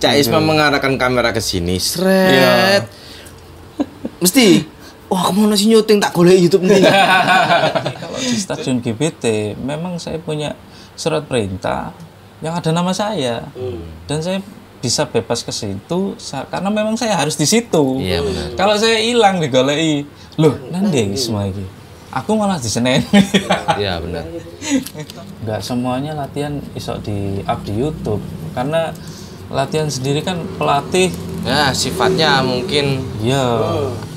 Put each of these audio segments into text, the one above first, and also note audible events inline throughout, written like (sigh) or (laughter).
Cak Isma mengarahkan kamera ke sini, seret. Mesti, wah ke mana sih nyuting tak golek YouTube nih. (laughs) Kalau di stasiun GBT memang saya punya surat perintah yang ada nama saya dan saya bisa bebas ke situ karena memang saya harus di situ. Iya, benar. Kalau saya hilang digoleki, loh nanti semua ini. Aku malah di Senen. Iya benar. Nggak semuanya latihan isok di up di YouTube karena latihan sendiri kan pelatih. Nah sifatnya mungkin ya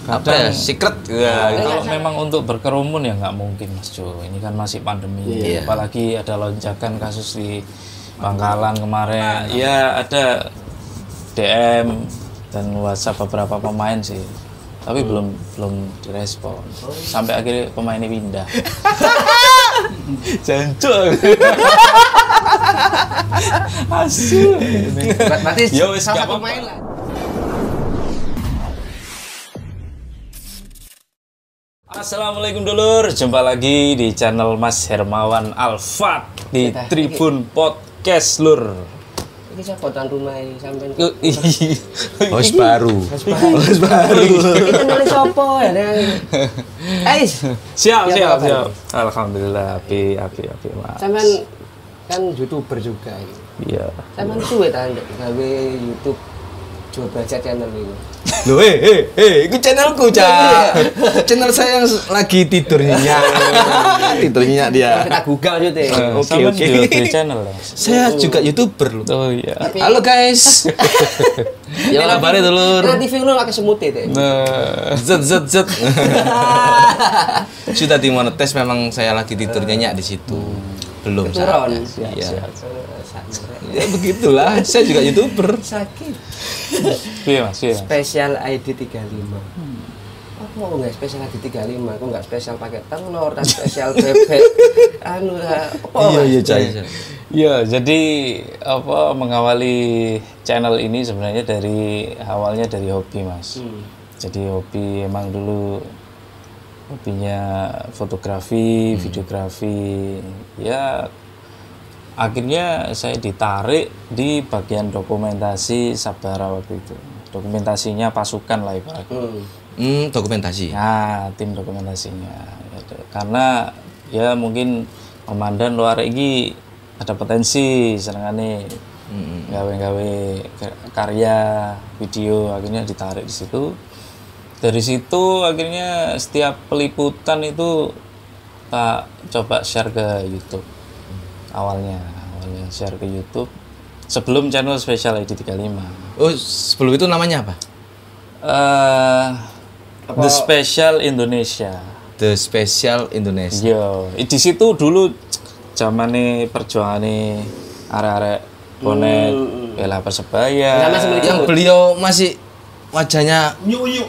apa ya secret. Ya. kalau memang untuk berkerumun ya nggak mungkin mas Jo. Ini kan masih pandemi. Iya. apalagi ada lonjakan kasus di Bangkalan kemarin. Ya ada DM dan WhatsApp beberapa pemain sih. Tapi belum belum direspon. Sampai akhirnya pemainnya pindah (laughs) jancuk asu. Berarti Ya wis, salah satu pemain lah. Assalamualaikum dulur, jumpa lagi di channel Mas Hermawan Alfat di Tribun Podcast lur. Ini siapa tuan rumah ini sampean? Host baru. Host baru. Kita nulis siapa ya? Eh, siap, Ya, siap, siap. Alhamdulillah, api, api, api, mas. sampean kan youtuber juga ini. Iya. Sampean suwe ta ndek gawe YouTube coba baca channel ini. Loh, eh, eh, eh, itu channelku, Cak. Channel saya yang lagi tidur nyenyak. (laughs) tidur nyenyak dia. Kita google aja deh. Oke, oke. (laughs) channel ya. Saya juga YouTuber loh. Oh iya. Halo guys. (laughs) Ya kabarnya dulur. Nah, TV lu pakai semut deh. Nah, Zet zet zet. Sudah dimonetes memang saya lagi tidur nyenyak di situ. Belum Turun. Iya. Ya begitulah, saya juga YouTuber. Sakit. iya mas, iya. Spesial ID 35. Apa kok nggak spesial ID 35? Kok nggak spesial pakai telur dan spesial bebek? (laughs) Anu lah. Apa? Iya iya, Cak. Iya, jadi apa mengawali channel ini sebenarnya dari awalnya dari hobi mas. Hmm. Jadi hobi emang dulu hobinya fotografi, videografi. Ya akhirnya saya ditarik di bagian dokumentasi Sabara waktu itu. Dokumentasinya pasukan lah ibaratnya. Hmm. Hmm, dokumentasi. Nah, tim dokumentasinya. Gitu. Karena ya mungkin komandan luar ini ada potensi senengane Hmm. gawe-gawe karya video akhirnya ditarik di situ. Dari situ akhirnya setiap peliputan itu tak coba share ke YouTube. Awalnya, awalnya share ke YouTube sebelum channel Special ID 35. Oh, sebelum itu namanya apa? eh The Special Indonesia. The Special Indonesia. Iya, di situ dulu zamane perjuangane arek-arek bonek bela persebaya. Yang beliau masih wajahnya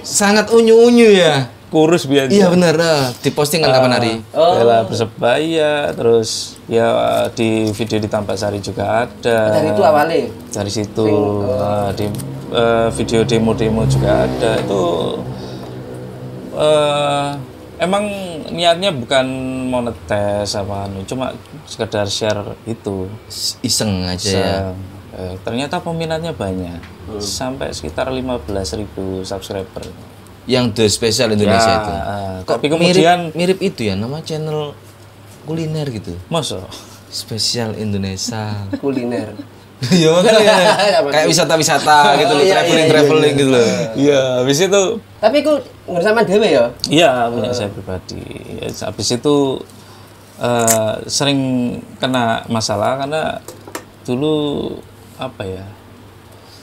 sangat unyu-unyu ya. Kurus biar Iya benar, eh, diposting kan kapan hari? bela persebaya terus ya di video di Tampaksari juga ada. Dari itu awalnya. Dari situ eh, di eh, video demo-demo juga ada. Itu eh emang niatnya bukan monetes apa anu, cuma sekedar share itu. Iseng aja ya. Se- eh, ternyata peminatnya banyak. Sampai sekitar 15.000 subscriber. Yang The Special Indonesia Ya, itu. eh, Kok tapi kemudian mirip, mirip itu ya nama channel kuliner gitu. masa Spesial Indonesia. (laughs) kuliner. Iya (laughs) makanya kayak wisata-wisata gitu loh, traveling traveling gitu loh. Iya, habis itu Tapi ku bersama dewe ya. Iya punya saya pribadi. Ya, habis itu eh, sering kena masalah karena dulu apa ya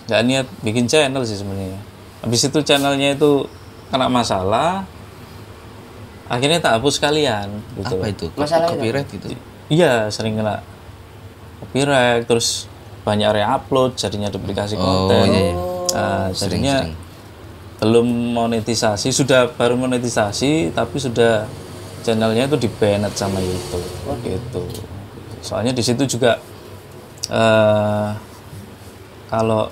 nggak niat bikin channel sih sebenarnya. Habis itu channelnya itu kena masalah, akhirnya tak hapus sekalian gitu. Apa itu? Masalahnya Copyright gitu. Iya sering kena copyright terus banyak re-upload jadinya duplikasi konten. iya, iya. Nah, jadinya sering. belum monetisasi sudah baru monetisasi tapi sudah channelnya itu di banned sama YouTube gitu. Soalnya di situ juga eh kalau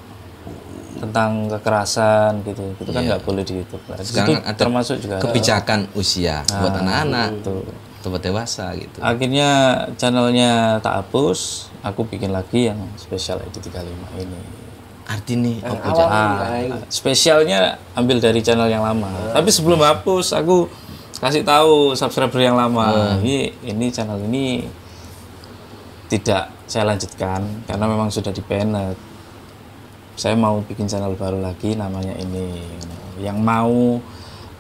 tentang kekerasan gitu itu kan nggak boleh di YouTube. Nah, situ Sekarang ada termasuk juga Kebijakan usia buat anak-anak, tuh. atau buat dewasa gitu. Akhirnya channelnya tak hapus, aku bikin lagi yang spesial ID 35 ini. Yang apa awal Cak? Ah, spesialnya ambil dari channel yang lama. Tapi sebelum hapus aku kasih tahu subscriber yang lama. Ini ini channel ini tidak saya lanjutkan karena memang sudah di banned. Saya mau bikin channel baru lagi namanya ini. Yang mau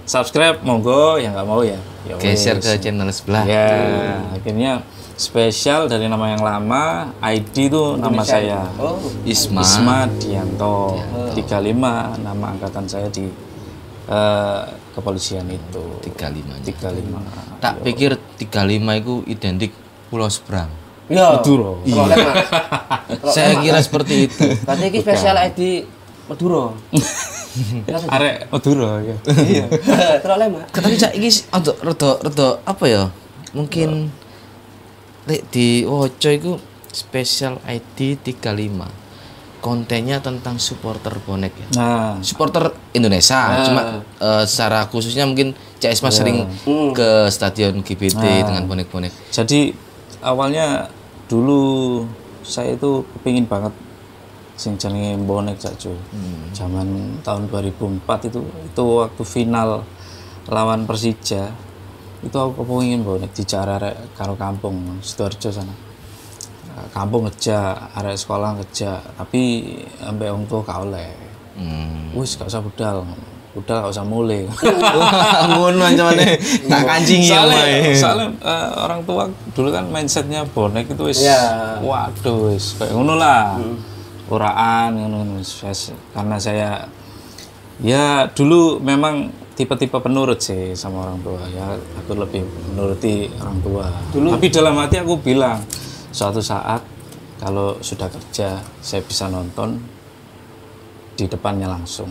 subscribe monggo, yang nggak mau ya. ya geser wes. ke channel sebelah. Ya, akhirnya spesial dari nama yang lama, ID itu nama saya. Oh, Isma, Isma Dianto. 35 nama angkatan saya di eh, kepolisian itu. 35 35 tak pikir 35 itu identik Pulau Seberang iya. Maduro Kalau lemak. (laughs) saya kira seperti itu. Berarti ini spesial ID Maduro. (laughs) arek Maduro ya Iya. (laughs) Terus lemak. tapi cak iki untuk rada rada apa ya? Mungkin lek di Woco itu spesial ID 35 kontennya tentang supporter bonek ya. Nah. Supporter Indonesia. Cuma eh, secara khususnya mungkin CS Mas sering ke stadion GBT dengan bonek-bonek. Jadi awalnya dulu saya itu kepingin banget sing jenenge bonek Cak Jo. Zaman tahun 2004 itu itu waktu final lawan Persija. Itu aku kepingin bonek di arek karo kampung Sidoarjo sana. Nah, Kampung ngejak, arek sekolah ngejak, tapi ambek tua gak oleh. hmm. Wis gak usah budal. Budal gak usah mulai. (laughs) ngono ancamane tak kancingi soalnya, omahe. soalnya eh, orang tua dulu kan mindsetnya bonek itu wis Iya. waduh wis kayak ngono lah uraan ngono karena saya ya dulu memang tipe-tipe penurut sih sama orang tua ya aku lebih menuruti orang tua tapi dalam hati aku bilang suatu saat kalau sudah kerja saya bisa nonton di depannya langsung.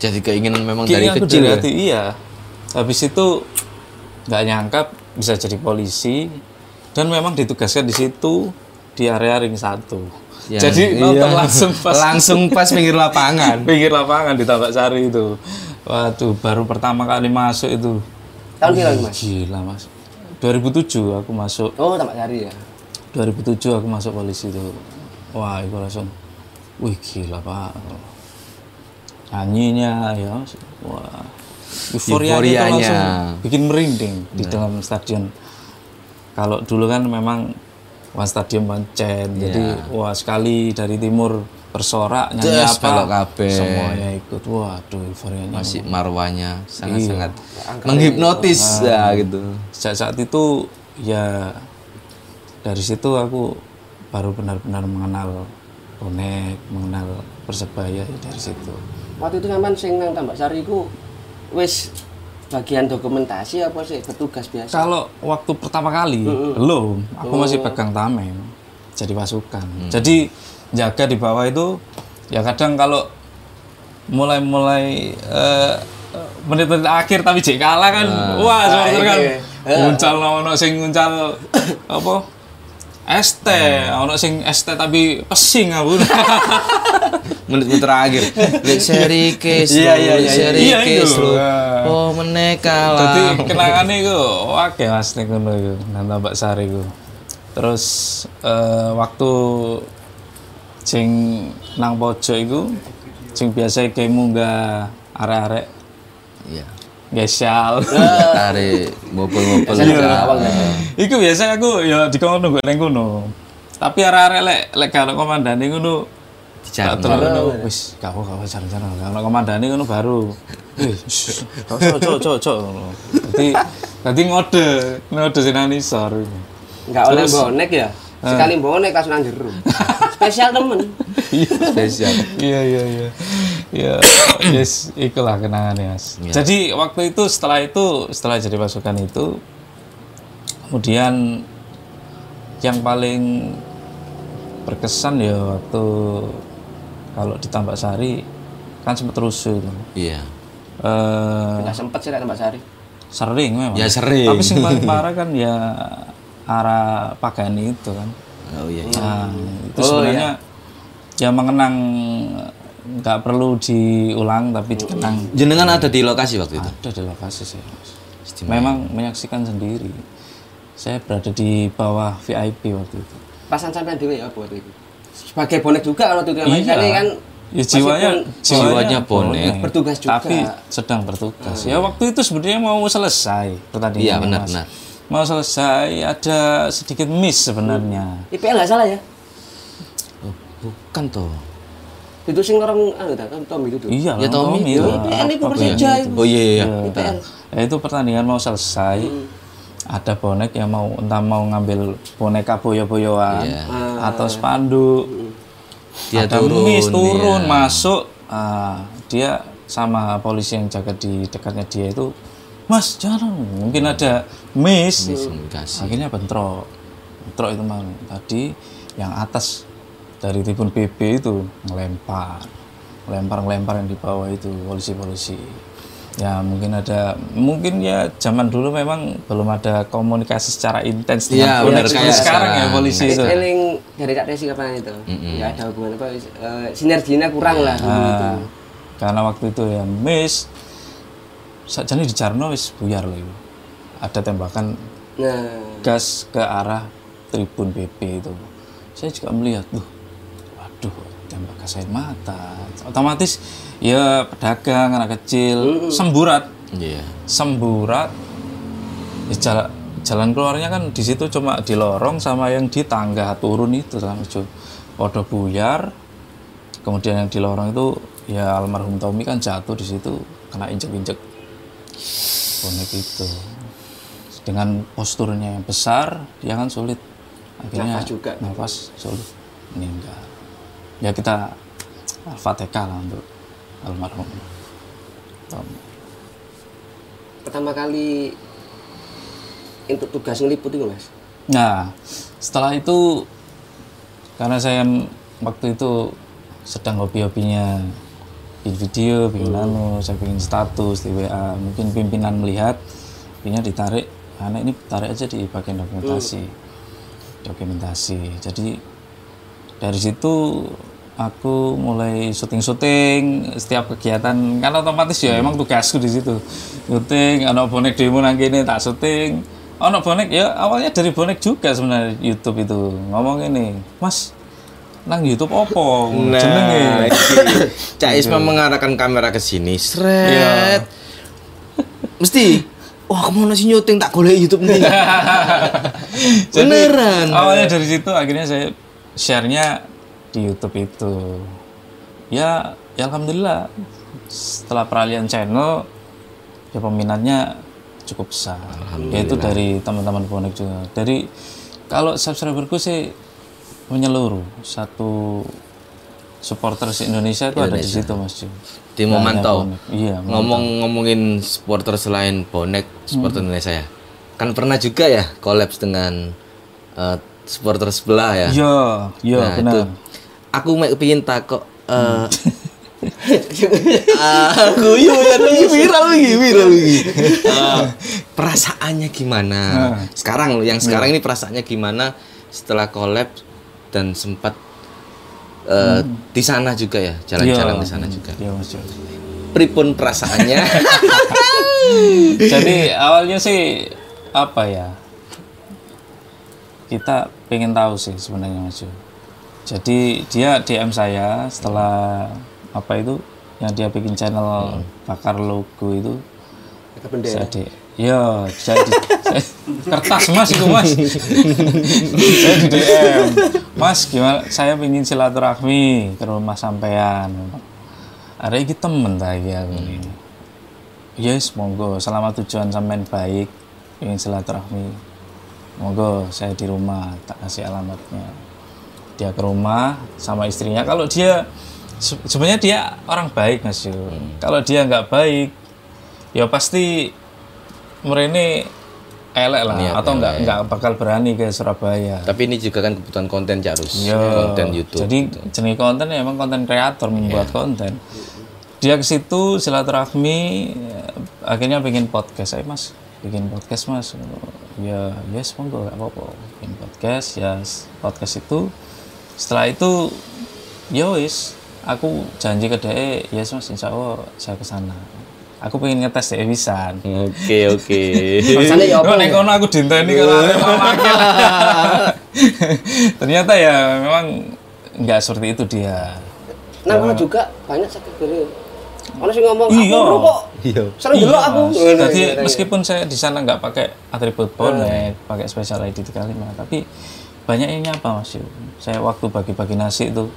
Jadi keinginan memang Kini dari aku kecil dari ya hati, iya. Habis itu nggak nyangka bisa jadi polisi dan memang ditugaskan di situ di area ring satu. Ya, jadi nonton langsung pas langsung pas pinggir lapangan. (laughs) pinggir lapangan di Tambak Sari itu. Waduh, baru pertama kali masuk itu. Tahun berapa Mas? Gila, Mas. 2007 aku masuk. Oh, tambah cari ya. 2007 aku masuk polisi itu. Wah, itu langsung wih gila, Pak. Nyanyinya ya, wah. Euforianya, Euforianya. langsung bikin merinding di dalam stadion. Kalau dulu kan memang One Stadium Pancen, jadi wah sekali dari timur bersorak nyanyi Des, apa semuanya ikut. Waduh, euforianya. masih marwahnya sangat-sangat Menghipnotis ya gitu. sejak saat itu ya dari situ aku baru benar-benar mengenal bonek, mengenal persebaya ya dari situ. Waktu itu sampean sing nang Tambak Sari iku wis bagian dokumentasi apa sih petugas biasa? Kalau waktu pertama kali belum, aku masih pegang tameng jadi pasukan. Jadi jaga di bawah itu ya kadang kalau mulai-mulai eh, menit-menit akhir tapi jek kalah kan, wah supporter kan. Nguncal ono sing nguncal apa? ST, ono sing ST tapi pesing aku. (laughs) Menit-menit terakhir. Lek seri case Iya, iya, iya, seri iya, case itu. lho. Nah. oh meneka lah kenangannya itu oke mas nih ngono itu nang Tambak Sari itu. Terus eh, waktu sing nang pojok itu sing biasa kayak munggah arek-arek iya gesal. tarik (laughs) Awal biasa. Iku biasa aku ya di kono nunggu neng kono. Tapi arek-arek lek lek kalau komandane ngono Dijarno. terlalu. Wis gak apa gak jarang-jarang kalau komandane ngono baru. Wis cok cok cok cok. Dadi dadi ngode ngode sinani sor Enggak oleh bonek ya. Sekali bonek langsung nang jero. Spesial temen. spesial. Iya iya iya. Iya. Yes itulah kenangannya mas. Jadi waktu itu setelah itu setelah jadi pasukan itu kemudian yang paling berkesan ya waktu kalau di Tambak Sari kan sempat rusuh itu. Iya. Eh, Enggak sempet sih Tambak Sari. sering memang. Ya sering. Tapi yang paling (laughs) parah kan ya arah Pagani itu kan. Oh iya Nah, itu sebenarnya ya mengenang nggak perlu diulang tapi dikenang. Jenengan ada di lokasi waktu itu? Ada di lokasi sih. Memang menyaksikan sendiri. Saya berada di bawah VIP waktu itu. Pasan sampean dhewe ya waktu itu? Sebagai bonek juga kan waktu itu Iya. Kan Ya jiwanya Jiwanya bonek. Bertugas juga. Tapi sedang bertugas. Ya waktu itu sebenarnya mau selesai pertandingan. Iya, benar, Mas. benar. Mau selesai ada sedikit miss sebenarnya. IPL nggak salah ya Oh, bukan toh. itu sing orang anu tak Tom Tom itu tuh Iya, Ya, Tommy Tommy itu. IPL itu Persija ya? Oh iya iya. IPL Ya, itu pertandingan mau selesai. Ada bonek yang mau entah mau ngambil boneka boyo-boyoan Iya. atau spanduk. Dia ada turun, miss turun iya. masuk. Ah, dia sama polisi yang jaga di dekatnya dia itu, Mas jangan mungkin ada miss. Miskomunikasi. Akhirnya bentrok. Bentrok itu mang tadi yang atas dari tribun BB itu ngelempar, ngelempar ngelempar yang di bawah itu polisi-polisi. Ya mungkin ada, mungkin ya zaman dulu memang belum ada komunikasi secara intens Iya, dengan benar, polisi. kayak sekarang ya sekarang. polisi itu. Eling dari Kak Desi kapan itu ya ada hubungan apa eh, sinerginya kurang lah dulu itu Nah, karena waktu itu ya miss, sajane di Jarno wis buyar loh itu. Ada tembakan nah gas ke arah tribun BP itu. Saya juga melihat, tuh, waduh, tembak gas air mata. Otomatis ya pedagang, anak kecil, semburat, Iya. semburat. Ya, jalan, jalan keluarnya kan di situ cuma di lorong sama yang di tangga turun itu sama Podo buyar. Kemudian yang di lorong itu ya almarhum Tommy kan jatuh di situ kena injek-injek bonek itu dengan posturnya yang besar dia kan sulit akhirnya Nafas juga. nafas sulit meninggal ya kita al-fatihah lah untuk almarhum. Tommy pertama kali untuk tugas ngeliput itu mas? Nah, setelah itu karena saya waktu itu sedang hobi-hobinya bikin video, bikin anu, saya bikin status di WA. Mungkin pimpinan melihat, akhirnya ditarik, anak ini tarik aja di bagian dokumentasi, dokumentasi. Jadi dari situ aku mulai syuting-syuting setiap kegiatan. Kan otomatis ya emang tugasku di situ. Syuting anak bonek demo nang kene tak syuting. Anak bonek ya awalnya dari bonek juga sebenarnya YouTube itu. Ngomong ini mas nang YouTube opo? Jenenge. Nah, (laughs) Cak Isma mengarahkan kamera ke sini, seret. Iya. (laughs) Mesti, wah ke mana sih nyuting tak golek YouTube nih. (laughs) Beneran. awalnya dari situ akhirnya saya share-nya di YouTube itu. Ya, ya alhamdulillah setelah peralihan channel ya peminatnya cukup besar. Yaitu dari teman-teman bonek juga. Dari kalau subscriberku sih menyeluruh satu supporter se Indonesia itu ada di situ Mas Ju. Di memantau. Iya, Ngomong-ngomongin supporter selain bonek, supporter Indonesia ya. Kan pernah juga ya kolaps dengan eh, supporter sebelah ya. Iya, iya Nah, benar. itu. Aku mau kepingin takut eh (laughs) aku yo ya lagi viral lagi viral lagi. Eh, perasaannya gimana? Sekarang loh yang sekarang ini perasaannya gimana setelah collab dan sempat eh, di sana juga ya? Jalan-jalan Iya. di sana juga. Iya Mas pripun perasaannya? (laughs) Jadi awalnya sih apa ya? Kita pengen tahu sih sebenarnya Mas Ju. Jadi dia DM saya setelah apa itu yang dia bikin channel bakar logo itu saya di Iya, saya di saya- (laughs) kertas mas itu mas. saya di DM, mas gimana? Saya ingin silaturahmi ke rumah sampean. Ada iki temen ta iki aku ini. Yes, monggo. Selama tujuan sampean baik, ingin silaturahmi. Monggo, saya di rumah, tak kasih alamatnya. Dia ke rumah sama istrinya. Kalau dia se- sebenarnya dia orang baik mas Yu. Kalau dia nggak baik, ya pasti mereka elek lah Niat atau nggak nggak bakal berani ke Surabaya. tapi ini juga kan kebutuhan konten Carus Iya. konten YouTube Jadi jenis konten ya emang konten kreator membuat konten. Dia ke situ silaturahmi ya, akhirnya bikin podcast. Saya mas bikin podcast mas. Ya yes monggo apa-apa bikin podcast ya s- podcast itu setelah itu ya wis aku janji ke DE yes mas insya Allah saya ke sana. Aku pengen ngetes DE pisan. oke oke (laughs) Alasannya ya apa Oh, nek aku dinteni kalau. (laughs) Ternyata ya memang nggak seperti itu dia. Nang kono juga banyak subscriber. Ono sing ngomong Iya. aku kok Iya. sering Iya, delok aku. Mas. Ngono, Jadi iya, iya. meskipun saya di sana nggak pakai atribut bonek, pakai special ID 35, tapi banyak yang nyapa Mas. Saya waktu bagi-bagi nasi itu,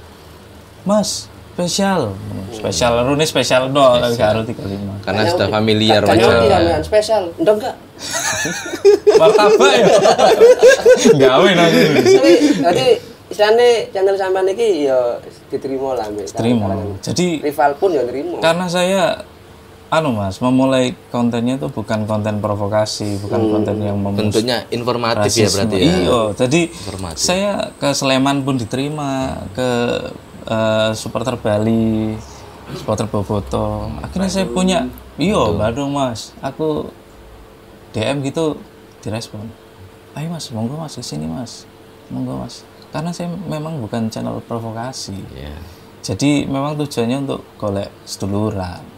Mas, spesial. Spesial, Rune spesial no, tapi gak harus 35. Karena sudah familiar sampean spesial. Ndok enggak? Martabak ya. (laughs) Gawe nanti. Tapi berarti istilahnya channel sampean iki ya diterima lah Mbak. Terima. Kalangan- Jadi rival pun ya terima. karena saya anu Mas, memulai kontennya itu bukan konten provokasi, bukan konten yang memus Bentuknya informatif ya rasisme. berarti ya. Iya, jadi Informatif. saya ke Sleman pun diterima, ke eh, supporter Bali, supporter Boboto. Akhirnya saya punya, iya Bandung Mas, aku DM gitu direspon. Ayo Mas, monggo Mas ke sini Mas, monggo Mas. Karena saya memang bukan channel provokasi. Iya. Jadi memang tujuannya untuk golek seduluran.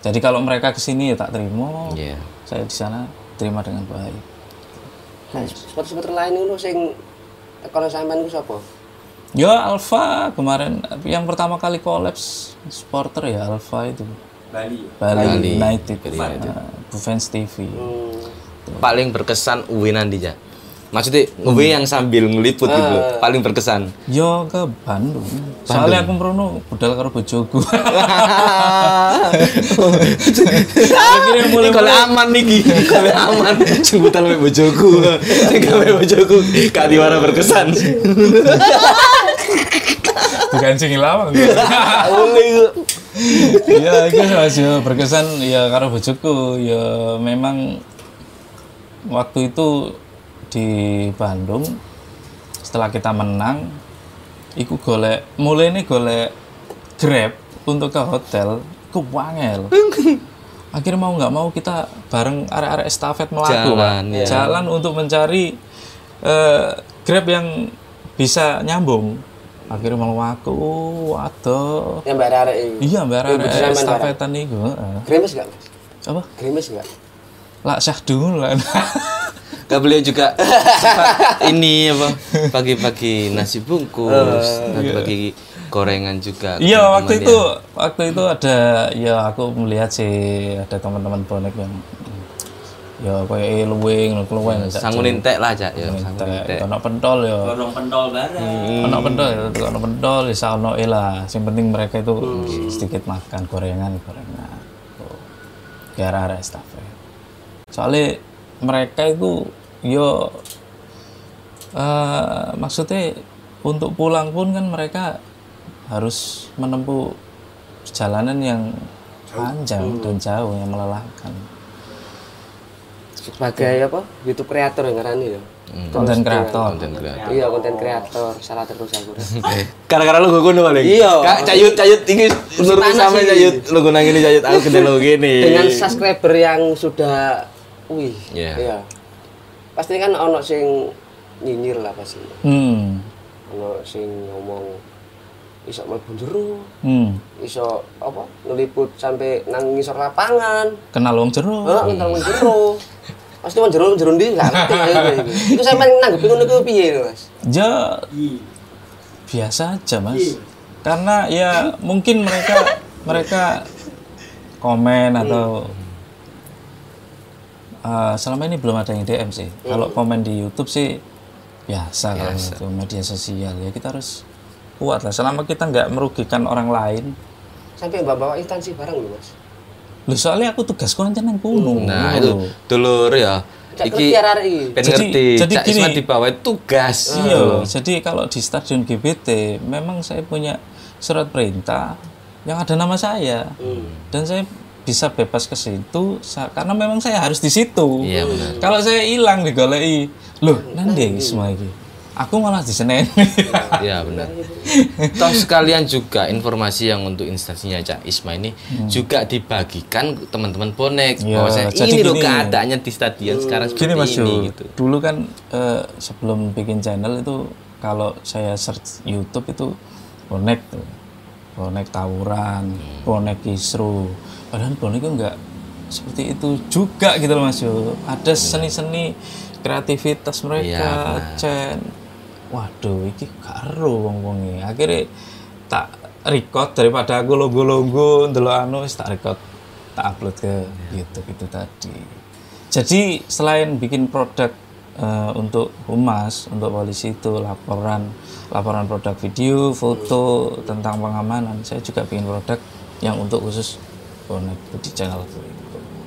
Jadi kalau mereka ke sini ya tak terima. Iya. Saya di sana terima dengan baik. Nah, supporter-supporter lain itu sing kalau sampean ku sapa? Ya Alfa kemarin yang pertama kali kolaps supporter ya Alfa itu. Bali. Bali, United. Nah, Bufens TV. Paling berkesan Uwe nanti ya. Maksudnya Uwe yang sambil ngeliput gitu loh. Paling berkesan. Yo ke Bandung. Soalnya aku merono budal karo bojoku. (laughs) Akhirnya mulai kalau aman nih Ki. Kalau aman jemputan sampai bojoku. Sing gawe bojoku gak diwara berkesan. bukan sing lawang. ya itu yo berkesan ya karo bojoku ya memang waktu itu di Bandung setelah kita menang iku golek mulai ini golek grab untuk ke hotel ke wangel (laughs) akhirnya mau nggak mau kita bareng area-area estafet melaku Jalan, Pak. ya. jalan untuk mencari eh, grab yang bisa nyambung akhirnya mau aku waduh Yang mbak arek. Iya, mbak berdasarkan barang. estafetan itu. heeh. Gremes enggak, Mas? Apa? Gremes enggak? Lah syah dulu lah. (laughs) Gak beliau juga sempat (laughs) ini apa pagi-pagi nasi bungkus, pagi-pagi gorengan juga. Iya, waktu teman-teman itu ya. waktu itu ada ya aku melihat sih ada teman-teman bonek yang ya kayak luwing, keluwen Sangunin tek lah aja ya, sangunin tek. Ono pentol ya. Dorong pentol bareng. Ono pentol ya, ono pentol ya ono lah. Yang penting mereka itu sedikit makan gorengan, gorengan. Ke arah estafet. Soalnya mereka itu yo eh maksudnya untuk pulang pun kan mereka harus menempuh perjalanan yang panjang dan jauh yang melelahkan. Sebagai apa? YouTube creator yang ngarani ya. Konten kreator. Konten kreator. Iya, konten kreator. Salah terus aku. (laughs) Gara-gara lu gue kono paling. Iya. Kak cayut cayut ini menurut sama sih. cayut lu gue nang ini cayut aku (laughs) gede lo gini. Dengan subscriber yang sudah wih. Iya. Iya. Pasti kan ono sing nyinyir lah pasti. Hmm. Ono sing ngomong iso mlebu jero, Hmm. iso apa ngeliput sampai nang ngisor lapangan. Kenal wong jero. Heeh, ngental nang jero. Pasti wong jero jero ndi enggak ngerti. ya, gitu. Iku sampean nanggepi ngono ku piye, Mas? Ya biasa aja mas. Karena ya mungkin mereka mereka komen atau eh, selama ini belum ada yang DM sih. Kalau komen di YouTube sih biasa, kalau itu media sosial ya kita harus kuat lah. Selama kita nggak merugikan orang lain. Sampai bawa instansi barang lho, Mas. Loh soalnya aku tugas konten yang kuno. Nah, itu dulur ya. Cak Iki Jadi- jadi Cak gini. Isma di bawah tugas. Iya, jadi kalau di stadion GBT memang saya punya surat perintah yang ada nama saya dan saya bisa bebas ke situ karena memang saya harus di situ. Iya, benar. Kalau saya hilang digoleki, loh nanti semua ini. Aku malah di Senen. (laughs) Iya benar. Toh sekalian juga informasi yang untuk instansinya Cak Isma ini juga dibagikan teman-teman bonek. Iya, Bahwasanya jadi ini loh keadaannya di stadion sekarang seperti Gini Mas ini gitu. dulu kan eh, sebelum bikin channel itu kalau saya search YouTube itu bonek tuh, bonek tawuran, bonek kisru. Padahal bonek itu enggak seperti itu juga gitu loh Mas Yo. Ada seni-seni kreativitas mereka, Iya, Chen. Waduh, iki karo wong-wonge. Akhirnya tak record daripada aku logo-logo ndelok anu wis tak record tak upload ke YouTube itu tadi. Jadi selain bikin produk eh, untuk humas, untuk polisi itu laporan laporan produk video, foto tentang pengamanan, saya juga bikin produk yang untuk khusus bonek itu di channel itu.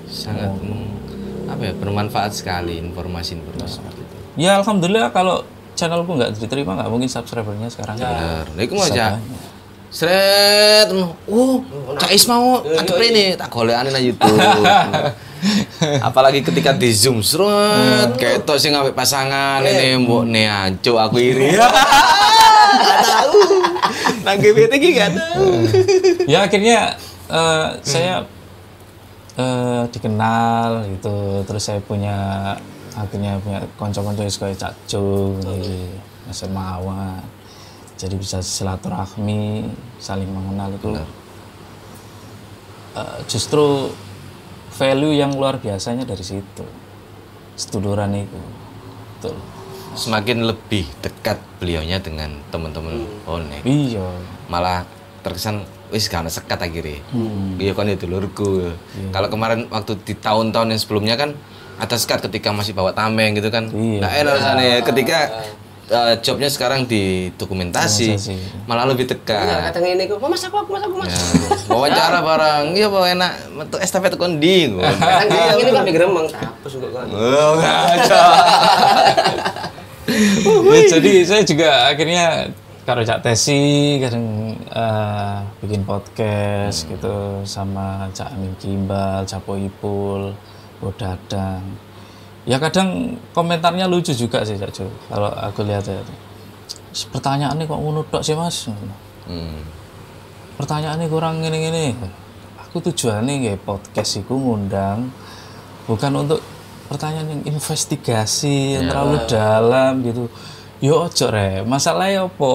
sangat mm, apa ya bermanfaat sekali informasi-informasi seperti itu Ya alhamdulillah kalau channelku nggak diterima nggak mungkin subscribernya sekarang. bener nah, itu mau aja Sret, oh, Cak Ismau, antep ini tak golekan nang YouTube. (laughs) Apalagi ketika di zoom, seret, kayak itu sih ngambil pasangan ini mbok ne anco aku iri. (laughs) Gak tahu. Nang GPT ki gak tahu. ya akhirnya eh, saya eh, dikenal gitu. Terus saya punya akhirnya punya konco-konco yang Cak Jo gitu, Mas Mawan jadi bisa silaturahmi saling mengenal itu. Eh, justru value yang luar biasanya dari situ. Seduluran itu. Betul. Semakin lebih dekat beliaunya dengan teman-teman bonek. iya. malah terkesan wis gak ada sekat akhirnya. Iya kan itu dulurku. Kalau kemarin waktu di tahun-tahun yang sebelumnya kan ada sekat ketika masih bawa tameng gitu kan. Iya. nah enak rasanya. Ketika uh, jobnya sekarang di dokumentasi Dokumentasi. malah lebih Iya, dekat kadang ini kok, mas aku, aku, mas aku, mas. Ya, wawancara barang iya bawa enak. Metu estafet kondi Kadang dia ini kan gremeng, tapus kok kan. oh ngaco. Ya, jadi saya juga akhirnya kalau Cak Tesi kadang eh, bikin podcast gitu sama Cak Amin Kimbal, Cak Ipul, Bodadang. Ya kadang komentarnya lucu juga sih Cak Jo. Kalau aku lihat ya. Pertanyaannya kok ngono tok sih Mas? hmm. Pertanyaannya kurang gini-gini. Aku tujuannya nggak podcast iku ngundang bukan untuk pertanyaan yang investigasi yang terlalu dalam gitu. Yo ojo re, masalahnya apa?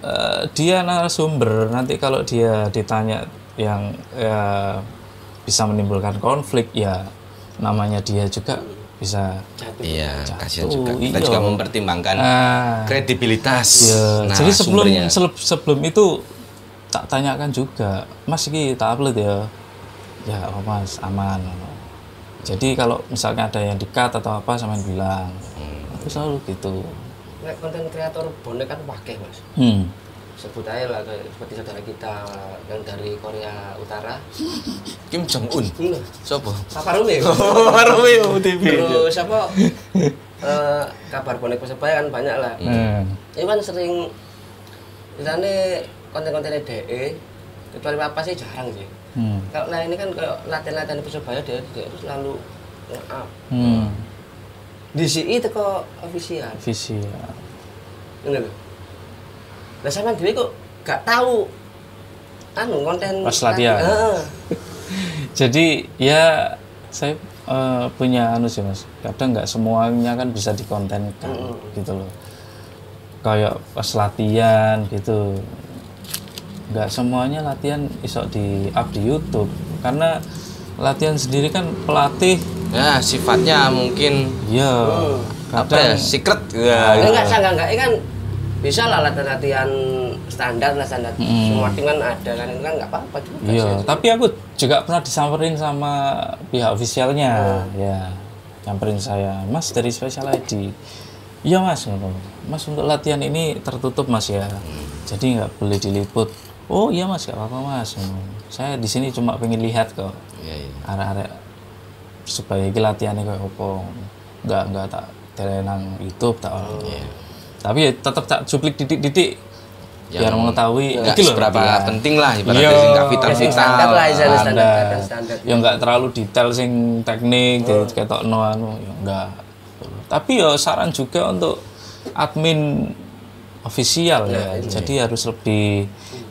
Eh, dia narasumber nanti kalau dia ditanya yang ya, bisa menimbulkan konflik ya namanya dia juga bisa iya kasihan juga Jatuh, kita iya. juga mempertimbangkan Ah. kredibilitas Ya, nah, jadi sebelum sumbernya. sebelum itu tak tanyakan juga, Mas ini tak upload ya. Ya, oh Mas, aman. Jadi kalau misalnya ada yang dikat atau apa sama bilang. Aku selalu gitu. Nek konten kreator bonek kan wakil mas. Hmm. Sebut aja lah seperti saudara kita yang dari Korea Utara. (laughs) Kim Jong Un Nah, siapa Papa Rumi. (laughs) Romeo TV Terus apa? eh, kabar bonek persebaya kan banyak lah. Hmm. Ini kan sering misalnya konten-kontennya DE kecuali apa sih jarang sih. Hmm. Kalau nah ini kan kayak latihan-latihan persebaya dia, dia itu selalu nge-up. Hmm. Sini itu kok official. Ya. Ini loh. Lah sampean dhewe kok gak tahu anu konten Pas latihan. Heeh. (laughs) Jadi ya saya eh, punya anu sih mas. Kadang nggak semuanya kan bisa dikontenkan gitu loh. Kayak pas latihan gitu. Nggak semuanya latihan iso di up di YouTube karena latihan sendiri kan pelatih ya sifatnya mungkin ya apa ya secret ya Ini enggak saya enggak, ini kan bisa lah latihan-latihan standar lah standar semua tim kan ada kan itu kan nggak apa-apa juga Iya, sih. tapi aku juga pernah disamperin sama pihak ofisialnya, ya, nyamperin saya, Mas dari Special ID. Iya Mas. Mas untuk latihan ini tertutup Mas ya, jadi nggak boleh diliput. Oh iya Mas, nggak apa-apa Mas. Saya di sini cuma pengen lihat kok, Iya, iya. arek-arek supaya iki latihannya kayak apa. Nggak nggak tak telenang YouTube tak orang. Tapi ya tetap tak cuplik didik-didik biar mengetahui lho seberapa latihan. penting lah ibaratnya Iya. sih nggak vital Basic vital standar lah standar Standar. standar ya nggak terlalu detail sing teknik gitu ketok no anu ya enggak tapi ya saran juga untuk admin ofisial ya jadi harus lebih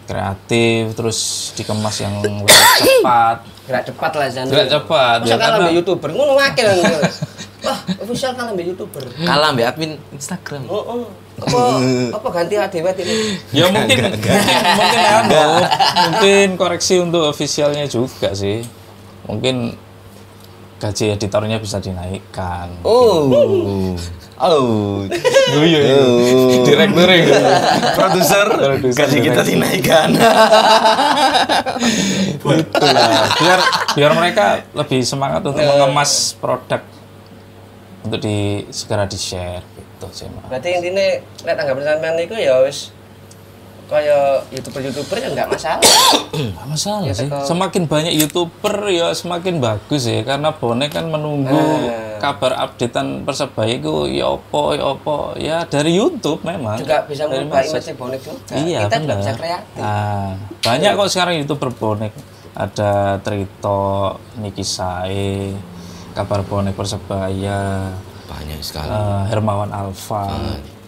kreatif terus dikemas yang lebih (coughs) cepat. Gerak cepat lah Zan. Gerak cepat, masa ya, kalah karena- youtuber? Ngono wakil kan wah official kalah mbak youtuber. Kalah mbak admin Instagram. Oh, oh. apa apa ganti adewet ini ya mungkin mungkin anu mungkin koreksi untuk ofisialnya juga sih. Mungkin gaji editornya bisa dinaikkan. Oh Oh. Guyu ya. Direktur ya. Produser gaji kita dinaikkan. Itulah. Biar biar mereka lebih semangat untuk mengemas produk untuk di segera di share gitu sih Mas. Berarti intinya nek tanggapan sampean niku ya wis kaya youtuber-youtuber ya enggak masalah. (coughs) Nggak masalah Ya, sih. teko- Semakin banyak youtuber ya semakin bagus ya karena bonek kan menunggu Nah. Kabar updatean persebaya itu ya opo ya opo ya dari YouTube memang. Juga bisa medsos. image bonek juga. Iya Kita juga benar. bisa kreatif. Ah, banyak kok sekarang youtuber bonek. Ada Trito, Niki Sae, kabar bonek persebaya, Banyak sekali. eh, Hermawan Alfa,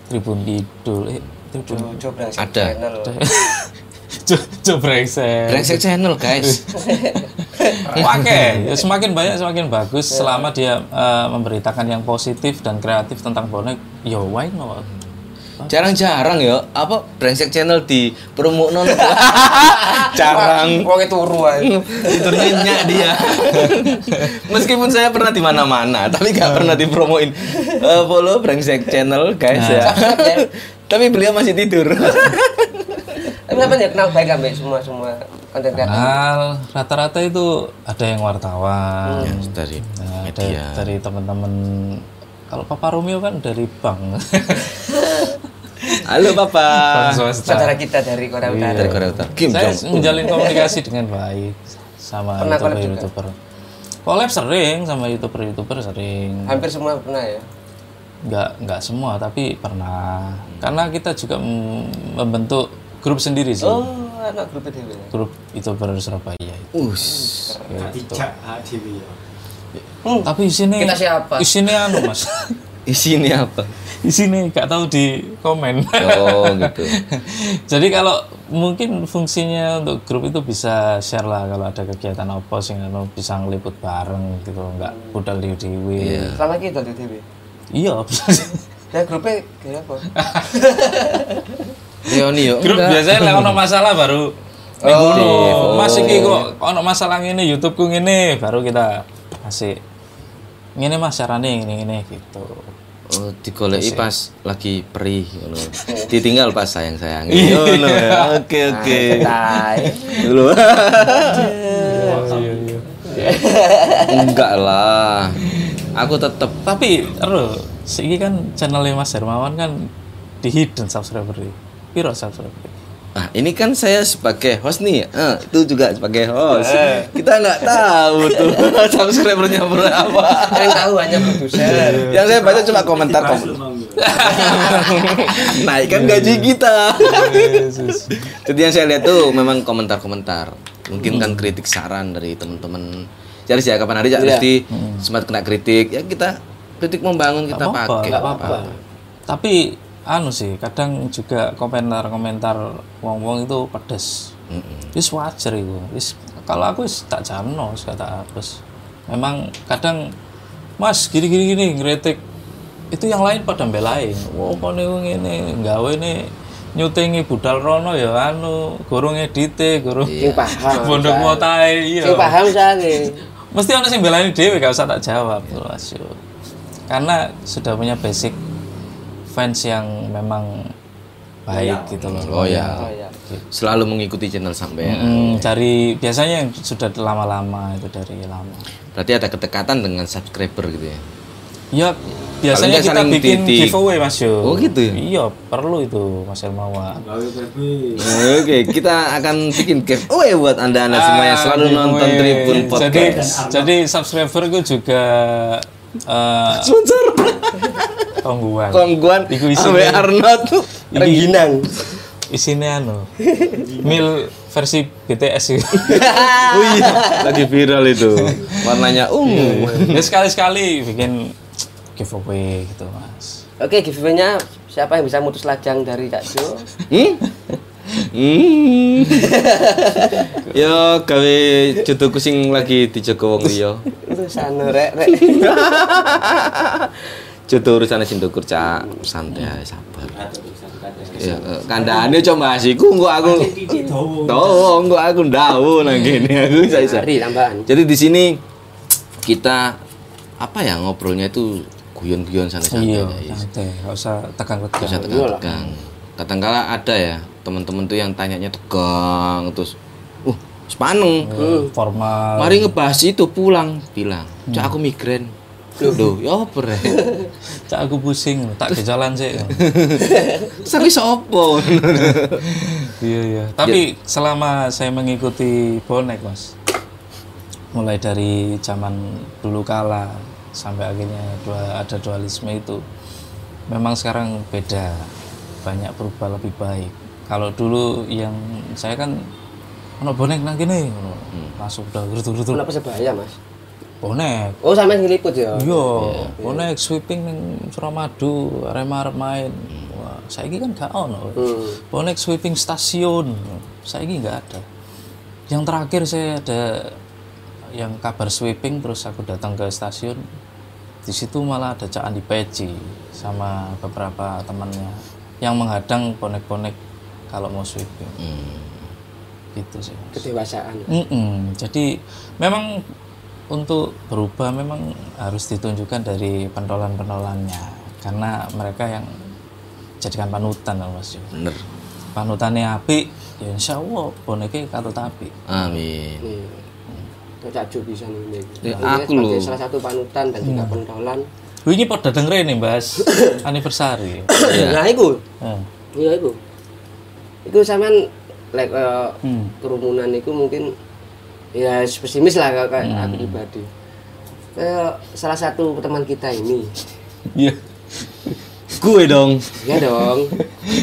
Tribun Kidul, eh, Tribun Coba Ada. (laughs) channel. Jobrengsek. Brengsek channel, guys. (laughs) Oke, ya semakin banyak semakin bagus selama dia eh, memberitakan yang positif dan kreatif tentang bonek. Yo why not? Jarang-jarang ya apa brengsek channel di promo non. (laughs) Jarang. Wong itu turu ae. itu nyenyak dia (laughs) meskipun saya pernah di mana-mana tapi nggak pernah dipromoin Eh, follow brengsek channel guys ya tapi beliau masih tidur Tapi sampean ya kenal baik ambek semua semua konten kreator. Kenal rata-rata itu ada yang wartawan, dari nah, ada media dari teman-teman. Kalau Papa Romeo kan dari bank. halo papa. Saudara kita dari Korea Utara. dari Korea Utara Kim Saya Jong menjalin komunikasi dengan baik sama Pernah collab juga? youtuber-youtuber. Collab sering sama youtuber-youtuber sering. Hampir semua pernah ya. nggak nggak semua tapi pernah karena kita juga membentuk grup sendiri sih Oh, anak grup itu ya. grup youtuber Surabaya itu. us Gitu. Hmm. tapi isinya Kita siapa? isinya anu mas (laughs) isinya apa isinya nggak tahu di komen oh gitu (laughs) jadi kalau mungkin fungsinya untuk grup itu bisa share lah kalau ada kegiatan apa sih anu bisa ngeliput bareng gitu nggak budal di dewi Selama kita di TV. iya Ya grupnya kayak apa? (laughs) Leoni yo grup biasanya lah ono masalah baru minggu ini mas iki kok ono masalah ini YouTubeku ngene baru kita masih ngene mas carane ngene ngene gitu Oh, digoleki pas lagi perih ngono. Ditinggal pas sayang-sayang. Ngono ya. Oke oke. Tai. Dulu. Enggak lah. Aku tetep tapi ero siki kan channelnya Mas Hermawan kan di hidden subscriber piro subscriber Ah, ini kan saya sebagai host nih. Eh, itu juga sebagai host. Kita nggak tahu tuh (laughs) subscribernya berapa. Yang tahu hanya produser. Yang saya baca cuma komentar komentar. (laughs) Naikkan gaji kita. (laughs) Jadi yang saya lihat tuh memang komentar-komentar. Mungkin kan kritik saran dari teman-teman. Jadi ya kapan hari ya mesti sempat kena kritik. Ya kita kritik membangun kita pakai. apa-apa. tapi anu sih kadang juga komentar-komentar wong-wong itu pedes Wis wajar itu. Wis kalau aku wis tak jamno, tak hapus. Memang kadang Mas gini-gini gini ngeritik itu yang lain pada belain. Wah, kok nih ngene gawe nih nyutingi budal rono ya anu gorong edite gorong (laughs) Sing paham. pondok motae iya paham saya. mesti ada yang belain dhewe gak usah tak jawab yo. karena sudah punya basic fans yang memang baik gitu loh Oh ya. Oh ya. Selalu mengikuti channel sampai. Mm, dari biasanya yang sudah lama-lama itu dari lama. Berarti ada kedekatan dengan subscriber gitu ya. Ya biasanya kita saling bikin titik. giveaway Mas Yo. Oh, gitu ya? Iya perlu itu Mas Hermawan. Oke, kita akan bikin giveaway buat anda-anda semua yang selalu Ah, nonton. Tribun Jadi Podcast. jadi subscriber gue juga eh Sponsor tongguan. Kongguan Iku Awe Arnold Rengginang. Isinya anu mil versi BTS. (laughs) Oh iya, lagi viral itu. Warnanya ungu. ya sekali-sekali bikin giveaway gitu Mas. Oke, giveaway-nya siapa yang bisa mutus lajang dari Cak Jo? Hmm? Hmm. Yo gawe jodohku sing lagi dijogo wong liya. Lu sana rek rek. (laughs) Jodoh urusan sing ndukur cak, santai sabar. Ya, kandhane coba asiku engko aku. Tuh, engko aku ndawu nang kene aku isa-isa. Jadi di sini kita apa ya ngobrolnya itu guyon-guyon santai-santai iya ya. santai nggak usah tegang-tegang bisa tegang-tegang kadang-kala ada ya teman-teman tuh yang tanyanya tegang terus uh sepaneng. Formal. Mari ngebahas itu pulang. Bilang cak aku migrain. Loh, ya apa re? (laughs) cak aku pusing tak gejalan sih (laughs) Sari sopo? iya iya. Tapi selama saya mengikuti bonek mas mulai dari zaman dulu kala sampai akhirnya dua ada dualisme itu memang sekarang beda. Banyak berubah lebih baik kalau dulu yang saya kan ono bonek nang kene ngono. langsung udah gerutu-gerutu Kenapa sebaya mas? bonek. Oh sama ngeliput ya? iya bonek sweeping ning Suramadu Arema arep main wah saiki kan gak ono. Hmm. bonek sweeping stasiun. Saiki nggak ada. Yang terakhir saya ada yang kabar sweeping terus aku datang ke stasiun. Di situ malah ada Cak Andi Peci sama beberapa temannya yang menghadang bonek-bonek kalau mau sweeping gitu sih Mas. Kedewasaan. Mm-mm. Jadi memang untuk berubah memang harus ditunjukkan dari pentolan-pentolannya karena mereka yang jadikan panutan loh Mas Jo. Bener. Panutannya api, ya insya Allah boneknya katut api. Amin. Nih, Cak Jo bisa nih. Ya, aku sebagai loh. salah satu panutan dan juga pentolan. Wih, ini pada dengerin nih bahas anniversary. Nah itu, iya itu. Itu sampean like eh, Hmm. kerumunan itu mungkin ya pesimis lah kalau kayak aku pribadi. Kayak salah satu teman kita ini, Iya. Gue dong. ya dong,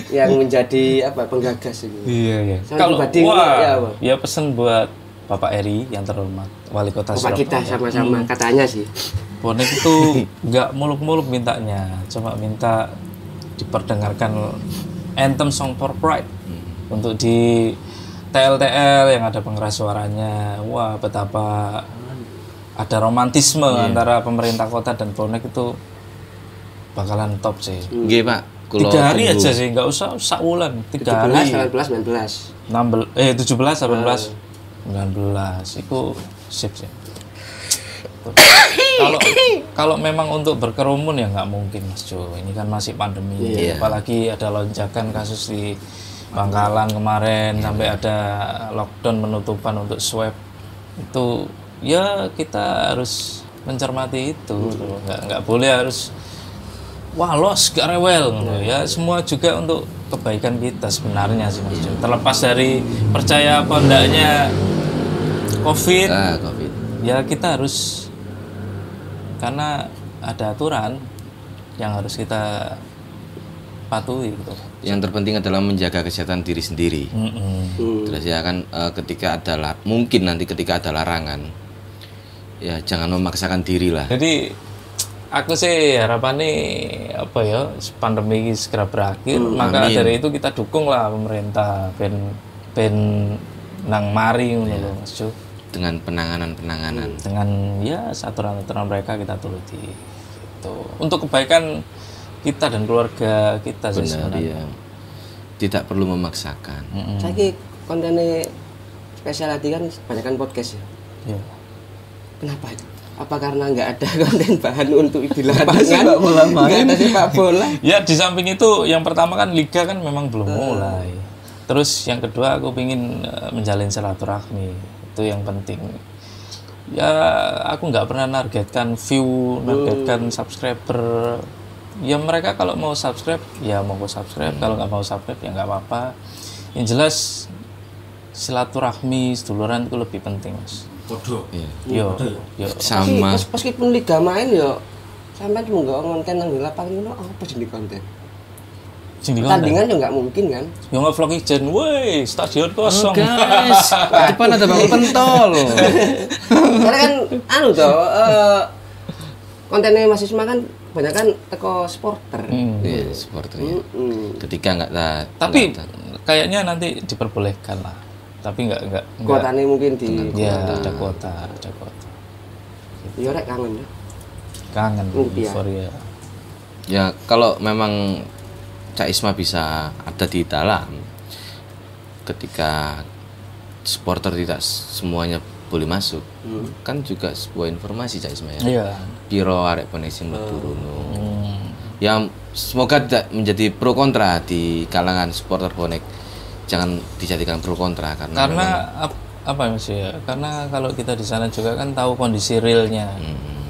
yang menjadi apa penggagas itu. Iya, iya. Kalau pribadi wah, ya, apa? ya pesan buat Bapak Eri yang terhormat, Wali Kota Bapak kita Surabaya. sama-sama katanya sih. Bonek itu nggak muluk-muluk mintanya, cuma minta diperdengarkan anthem song for pride untuk di TL-TL yang ada pengeras suaranya. Wah, betapa ada romantisme antara pemerintah kota dan bonek itu bakalan top sih. Nggih, Pak. Kulo Tiga hari tunggu. aja sih, nggak usah sak wulan, tiga 17, hari. 18, 19. 16 eh 17 18 19 itu sip sih (coughs) kalau kalau memang untuk berkerumun ya nggak mungkin mas Jo ini kan masih pandemi apalagi ada lonjakan kasus di Bangkalan kemarin sampai ada lockdown penutupan untuk swab. Itu ya kita harus mencermati itu. Nggak nggak boleh harus wah los gak rewel. Gitu. Ya semua juga untuk kebaikan kita sebenarnya sih mas terlepas dari percaya apa enggaknya covid Ah, Covid. ya kita harus karena ada aturan yang harus kita patuhi gitu Yang terpenting adalah menjaga kesehatan diri sendiri. Hmm. Terus ya kan eh, ketika ada mungkin nanti ketika ada larangan ya jangan memaksakan diri lah. jadi aku sih harapannya apa ya pandemi ini segera berakhir maka dari itu kita dukung lah pemerintah ben ben nang mari ngono lho Mas Jo dengan penanganan-penanganan. dengan ya aturan-aturan mereka kita turuti gitu untuk kebaikan kita dan keluarga kita sih Benar ya. Tidak perlu memaksakan. Saya kontennya spesial hati kan kebanyakan podcast ya. Ya. Kenapa itu? Apa karena nggak ada (laughs) konten bahan untuk di lapangan? Nggak ada sepak bola. (laughs) Ya di samping itu yang pertama kan liga kan memang belum mulai. Terus yang kedua aku ingin menjalin silaturahmi itu yang penting. Ya aku nggak pernah nargetkan view, nargetkan subscriber. Ya mereka kalau mau subscribe ya mau subscribe, kalau nggak mau subscribe ya nggak apa-apa. Yang jelas silaturahmi, seduluran itu lebih penting mas. Iya. Yo, yo. Sama Tapi meskipun liga main ya sampai cuma nggak konten yang di lapangan itu apa jadi konten? Sing di konten. Tandingan ya nggak mungkin kan? Yang nge-vlog ijen, woi stadion kosong. guys, (laughs) depan ada bang pentol. Karena kan anu toh eh, kontennya Mas Isma kan banyak kan teko supporter. Hmm. Iya, supporternya. Hmm. Ketika nggak ta- Tapi nggak ta- kayaknya nanti diperbolehkan lah. Tapi nggak nggak. Kuotanya mungkin di Ya ada kuota, ada kuota. ya rek kangen ya. Kangen euforia. ya kalau memang Cak Isma bisa ada di dalam ketika supporter tidak semuanya boleh masuk. Kan juga sebuah informasi Cak Ismail. Iya. Piro arek mlebu rono. Hmm. Yang semoga tidak menjadi pro kontra di kalangan supporter bonek. Jangan dijadikan pro kontra karena, Karena ap- apa ya, Mas ya? Karena kalau kita di sana juga kan tahu kondisi realnya. Hmm.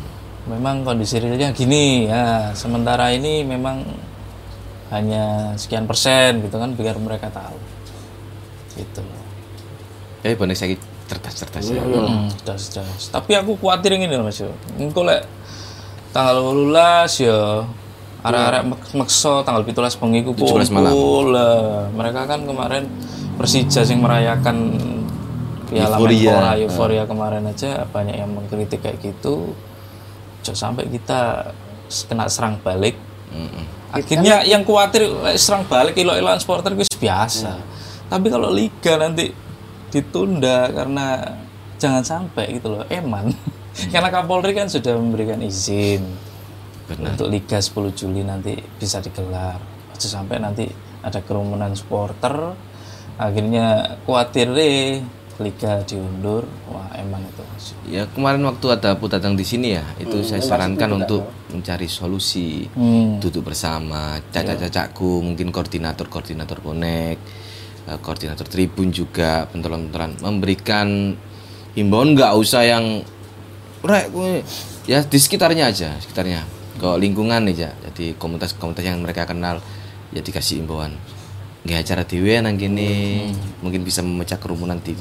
Memang kondisi realnya gini ya. Sementara ini memang hanya sekian persen gitu kan biar mereka tahu. Gitu. eh bonek saya cerdas-cerdas ya. Hmm, jelas, jelas. Tapi aku khawatir ini loh Mas yo. Engko lek tanggal 18 ya arek-arek mek- meksa tanggal 17 bengi ku 17 malam. kumpul lah. Mereka kan kemarin Persija yang merayakan Piala Euforia. Menpora euforia kemarin aja banyak yang mengkritik kayak gitu. Jangan sampai kita kena serang balik. Akhirnya yang khawatir serang balik ilo-iloan supporter itu biasa. Tapi kalau liga nanti ditunda karena jangan sampai gitu loh, eman. (laughs) karena Kapolri kan sudah memberikan izin untuk liga 10 Juli nanti bisa digelar. Aja sampai nanti ada kerumunan supporter akhirnya khawatir deh liga diundur. Wah, eman itu. Ya kemarin waktu ada Pu datang di sini ya, itu saya sarankan untuk mencari solusi, Hmm. duduk bersama, cacak-cacakku, mungkin koordinator-koordinator bonek, eh, koordinator tribun juga, pentolan-pentolan memberikan himbauan nggak usah yang rek kowe." ya di sekitarnya aja, sekitarnya, ke lingkungan aja, jadi komunitas-komunitas yang mereka kenal, ya dikasih himbauan. Nggak acara dewe nang gini, mungkin bisa memecah kerumunan di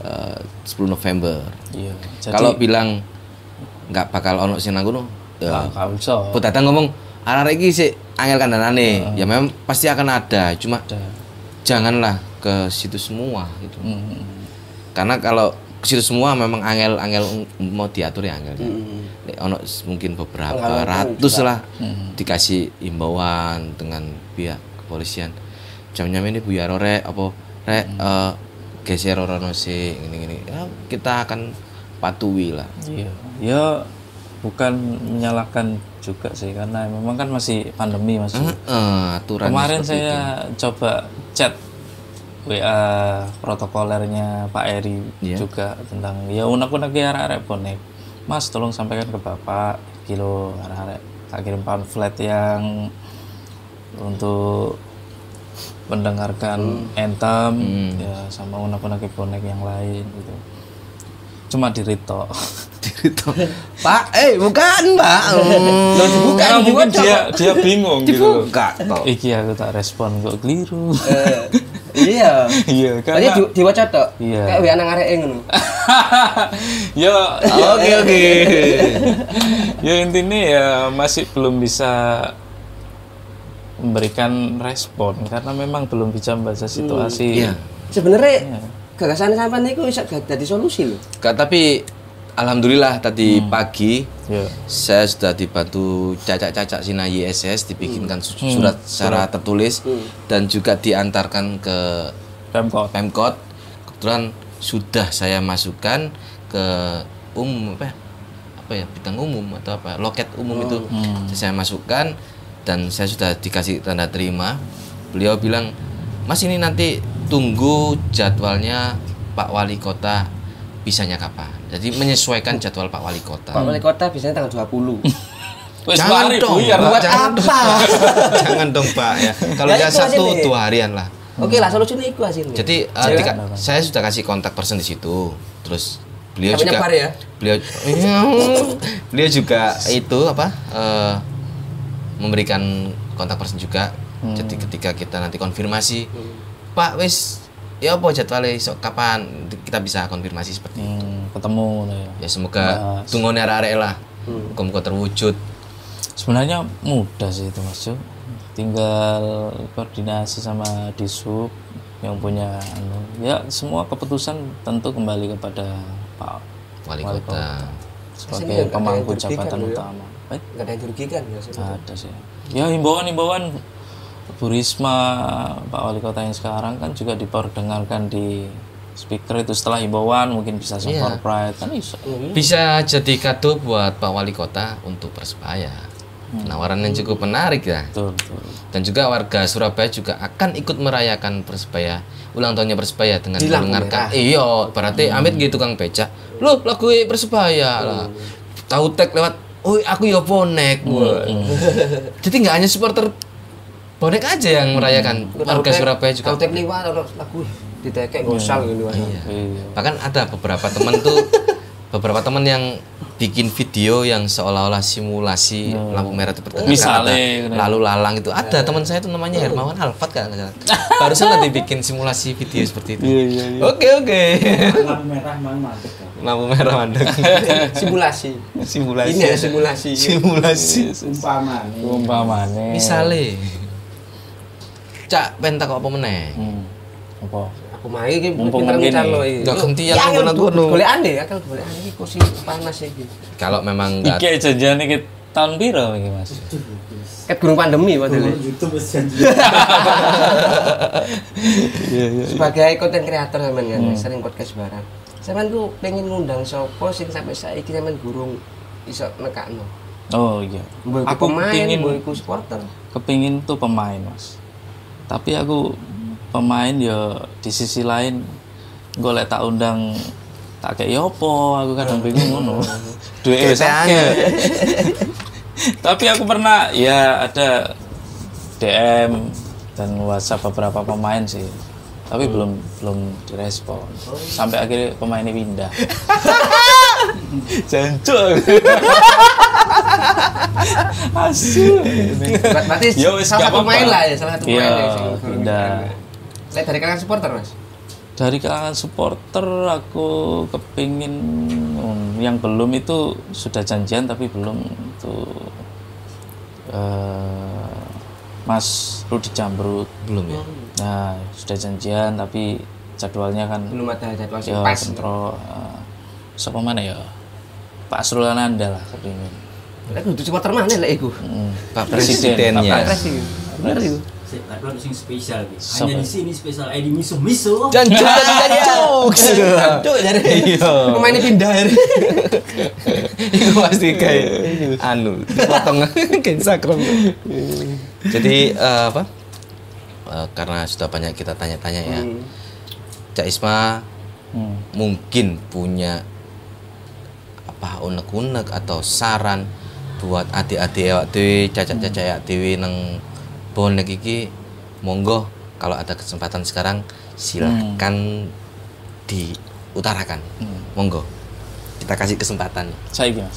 eh, 10 November. Iya. Jadi Kalau bilang nggak bakal ono sing nang kono, ya datang ngomong arek iki sik angel kandhanane. Ya memang pasti akan ada, cuma Ada. Janganlah ke situ semua gitu. Hmm. Karena kalau ke situ semua memang angel-angel mau diatur ya angel. Hmm. Nek ono mungkin beberapa ratus lah dikasih imbauan dengan pihak kepolisian. Jamnya ini Bu Yaro rek apa rek eh, geser orono sih gini-gini. Ya, kita akan patuhi lah. Iya, ya bukan menyalahkan juga sih karena memang kan masih pandemi mas. Heeh, aturan Kemarin saya coba chat WA protokolernya Pak Eri Iya. juga tentang ya unek-unek ya arek bonek. Mas tolong sampaikan ke Bapak kilo arek tak kirim pamflet yang untuk mendengarkan anthem ya sama unek-unek bonek yang lain gitu. Cuma di Rito. (laughs) Pak, eh bukan Mbak. Hmm, Loh, dibuka, Karena mungkin dia dia bingung gitu. dibuka kok. Iki aku tak respon kok keliru. Eh, iya. (laughs) Iya, Tadi karena di, diwaca tok. Iya. Kayak WA nang areke ngono. (laughs) ya Oke oke. ya intinya ya masih belum bisa memberikan respon karena memang belum bisa membaca situasi. Iya. Sebenarnya gagasan sampean niku bisa jadi solusi loh. Kak, tapi alhamdulillah tadi pagi Ya. saya sudah dibantu cacak-cacak Sina YSS dibikinkan su- surat secara tertulis dan juga diantarkan ke Pemkot. Pemkot. Kebetulan sudah saya masukkan ke umum apa ya? apa ya bidang umum atau apa loket umum itu saya masukkan dan saya sudah dikasih tanda terima beliau bilang mas ini nanti tunggu jadwalnya Pak Wali Kota bisanya kapan jadi menyesuaikan jadwal Pak Wali Kota Pak Wali Kota biasanya tanggal 20. (laughs) Wes Jangan dong. buyar. Buat Jangan apa? (laughs) jangan dong Pak ya kalau Ya, ya satu dua harian lah Oke lah solusinya itu hasilnya. jadi uh, dika- saya sudah kasih kontak person di situ. Terus beliau juga ya? beliau (laughs) beliau juga itu apa eh, memberikan kontak person juga. Jadi ketika kita nanti konfirmasi, Pak wis ya apa jadwalnya sok kapan kita bisa konfirmasi seperti itu. Hmm, ketemu ngono ya. Ya semoga tunggu arek-arek lah. Muga-muga terwujud. Sebenarnya mudah sih itu Mas Jo. Tinggal koordinasi sama Disub yang punya anu. Ya semua keputusan tentu kembali kepada Pak Wali kota. sebagai pemangku jabatan utama. Baik. Enggak ada yang dirugikan ya. ada sih ya himbauan-himbauan Bu Risma Pak Wali Kota yang sekarang kan juga diperdengarkan di speaker itu. Setelah himbauan mungkin bisa Iya. support pride. Kan bisa. Bisa jadi kado buat Pak Wali Kota untuk Persebaya. Penawaran yang cukup menarik ya. betul betul. Dan juga warga Surabaya juga akan ikut merayakan Persebaya ulang tahunnya Persebaya dengan Di lampu mendengarkan iya berarti Amit gitu Kang Becak. Lu lagu Persebaya lah. Tahu tag lewat oh aku ya bonek Wah. (laughs) jadi nggak hanya supporter bonek aja yang merayakan warga Surabaya juga Tahu tek liwat ono lagu ditekek gosal gitu. iya. Bahkan ada beberapa teman tuh (laughs) beberapa teman yang bikin video yang seolah-olah simulasi lampu merah itu bertengkar Misalnya, ada lalu lalang itu. Ada teman saya itu namanya Hermawan Alfat kan (laughs) barusan tadi bikin simulasi video seperti itu. Oke oke. Lampu merah mandek kan. lampu merah mandek. (laughs) Simulasi. simulasi. Ini ya simulasi. simulasi. Umpama nih. umpamane. Misale cak pentak apa meneh hmm. apa Aku main iki Mumpung ngucal lo iki. Nggak ganti Ya, yang kan, ngono-ngono. Golek ane ya, kan golek ane iki kursi panas iki. kalau memang nggak iki janjian iki tahun piro iki Mas Ket gurung pandemi padahal. YouTube wis janji. (laughs) Sebagai konten kreator sampean kan sering podcast bareng. Sampean tuh pengen ngundang sapa sing sampai saiki sampean gurung iso nekakno. oh iya aku pemain, kepingin mbok iku supporter. kepingin tuh pemain mas tapi aku pemain ya di sisi lain golek tak undang tak kayak yopo aku kadang bingung ngono. Duit wis akeh. tapi aku pernah ya ada DM dan WhatsApp beberapa pemain sih. Tapi belum belum direspon. Sampai akhirnya pemainnya pindah (laughs) jancuk asu. Ber- Berarti Ya salah satu pemain lah. ya, salah satu Iya, pemain ya pindah. Lek dari kalangan supporter, Mas. dari kalangan supporter aku kepingin hmm, yang belum itu sudah janjian tapi belum itu eh, Mas Rudi Jambrut belum ya? Nah sudah janjian tapi jadwalnya kan Belum ada jadwal sing ya pas. kontrol eh, siapa mana ya Pak Asrul Ananda lah kepingin Lek kudu supporter mana lek iku? Hmm, Pak Presiden, Presidennya Pak Pres iki. Bener iku. Sik, tapi ono sing spesial iki. Siapa? Hanya di sini spesial ID miso miso. jancuk jancuk Cuk jadi. iya Pemainnya pindah. itu (laughs) pasti kayak anu dipotong (laughs) ke Instagram jadi eh, apa Eh, karena sudah banyak kita tanya-tanya ya Cak Isma hmm. mungkin punya apa unek-unek atau saran buat adik-adik awak dhewe cacat-cacat awak dhewe nang bonek iki monggo kalau ada kesempatan sekarang silahkan diutarakan. Monggo. Kita kasih kesempatan. Saya gimana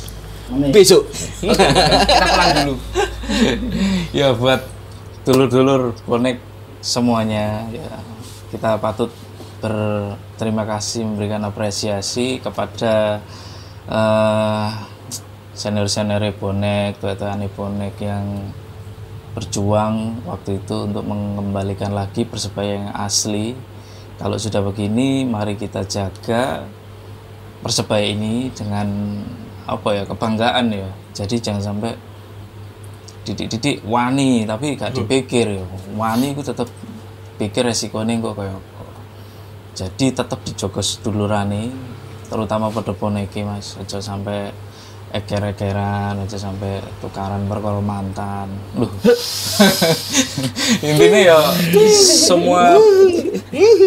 besok. Kita pulang dulu. (laughs) ya buat dulur-dulur bonek semuanya ya. Kita patut berterima kasih memberikan apresiasi kepada eh, senior-senior bonek tuan bonek yang berjuang waktu itu untuk mengembalikan lagi persebaya yang asli. Kalau sudah begini mari kita jaga persebaya ini dengan apa ya kebanggaan ya. Jadi jangan sampai didik-didik wani tapi gak dipikir ya. Wani itu tetap pikir resikonya kok kayak jadi tetap dijogo sedulurane terutama pada boneki mas. Aja sampai eker-ekeran aja sampai tukaran perkara mantan. Loh. (laughs) intinya ya semua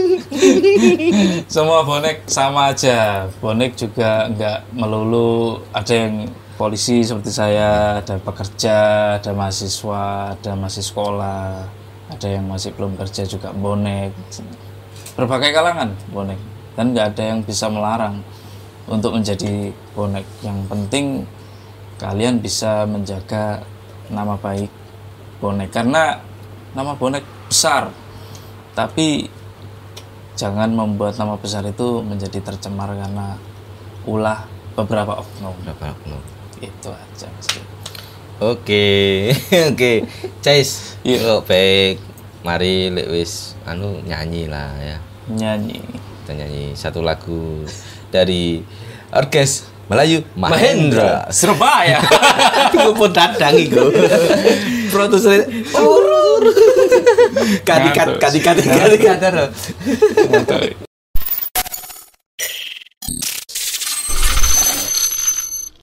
(laughs) semua bonek sama aja. Bonek juga nggak melulu ada yang polisi seperti saya ada pekerja ada mahasiswa ada masih sekolah ada yang masih belum kerja juga bonek. Berbagai kalangan bonek. Dan nggak ada yang bisa melarang untuk menjadi bonek yang penting kalian bisa menjaga nama baik bonek karena nama bonek besar tapi jangan membuat nama besar itu menjadi tercemar karena ulah beberapa oknum berapa oknum itu aja Oke, (laughs) oke. Cais, Iya. yuk baik. Mari lek wis anu nyanyi lah ya. nyanyi Kita nyanyi satu lagu dari Orkes Melayu Mahendra. Surabaya (laughs) Iku pun dadang iku. Produser Kadikat, kadikat, kadikat.